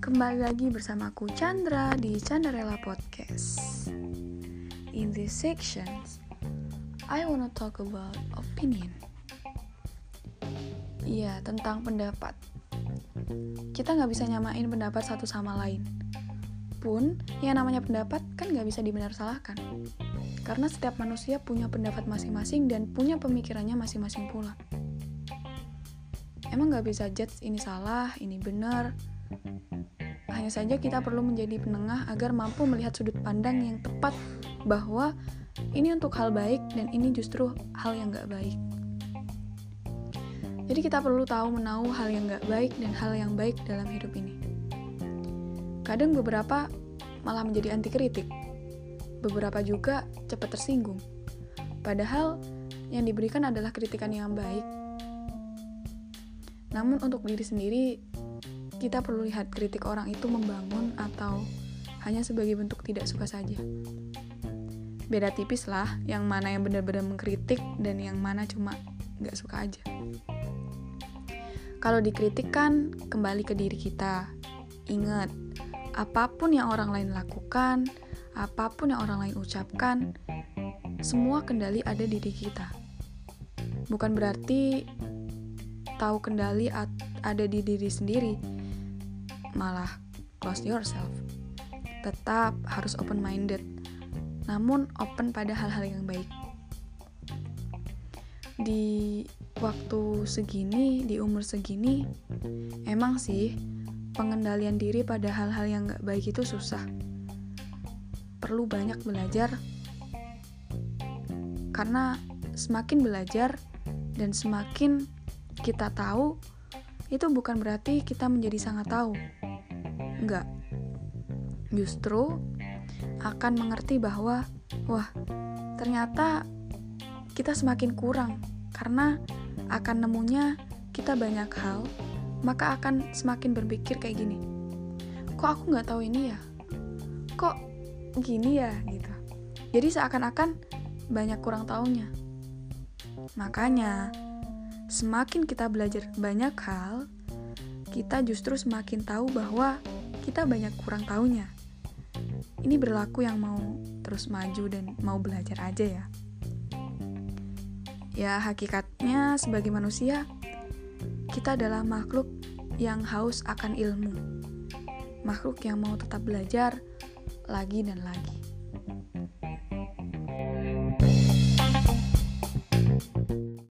Kembali lagi bersamaku Chandra di Chandrala Podcast. In this section, I wanna talk about opinion. Iya, tentang pendapat. Kita nggak bisa nyamain pendapat satu sama lain. Pun, yang namanya pendapat kan nggak bisa dibenar salahkan. Karena setiap manusia punya pendapat masing-masing dan punya pemikirannya masing-masing pula. Emang nggak bisa judge ini salah, ini benar. Hanya saja kita perlu menjadi penengah agar mampu melihat sudut pandang yang tepat bahwa ini untuk hal baik dan ini justru hal yang nggak baik. Jadi kita perlu tahu menahu hal yang nggak baik dan hal yang baik dalam hidup ini. Kadang beberapa malah menjadi anti kritik, beberapa juga cepat tersinggung. Padahal yang diberikan adalah kritikan yang baik namun untuk diri sendiri, kita perlu lihat kritik orang itu membangun atau hanya sebagai bentuk tidak suka saja. Beda tipis lah, yang mana yang benar-benar mengkritik dan yang mana cuma nggak suka aja. Kalau dikritik kan kembali ke diri kita. Ingat, apa pun yang orang lain lakukan, apa pun yang orang lain ucapkan, semua kendali ada di diri kita. Bukan berarti tahu kendali ada di diri sendiri, malah close yourself. Tetap harus open minded, namun open pada hal-hal yang baik. Di waktu segini, di umur segini, emang sih pengendalian diri pada hal-hal yang gak baik itu susah. Perlu banyak belajar, karena semakin belajar dan semakin kita tahu, itu bukan berarti kita menjadi sangat tahu. Enggak. Justru akan mengerti bahwa, wah, ternyata kita semakin kurang karena akan nemunya kita banyak hal, maka akan semakin berpikir kayak gini. Kok aku nggak tahu ini ya? Kok gini ya gitu. Jadi seakan-akan banyak kurang tahunya. Makanya semakin kita belajar banyak hal, kita justru semakin tahu bahwa kita banyak kurang tahunya. Ini berlaku yang mau terus maju dan mau belajar aja ya. Ya, hakikatnya sebagai manusia, kita adalah makhluk yang haus akan ilmu. Makhluk yang mau tetap belajar lagi dan lagi.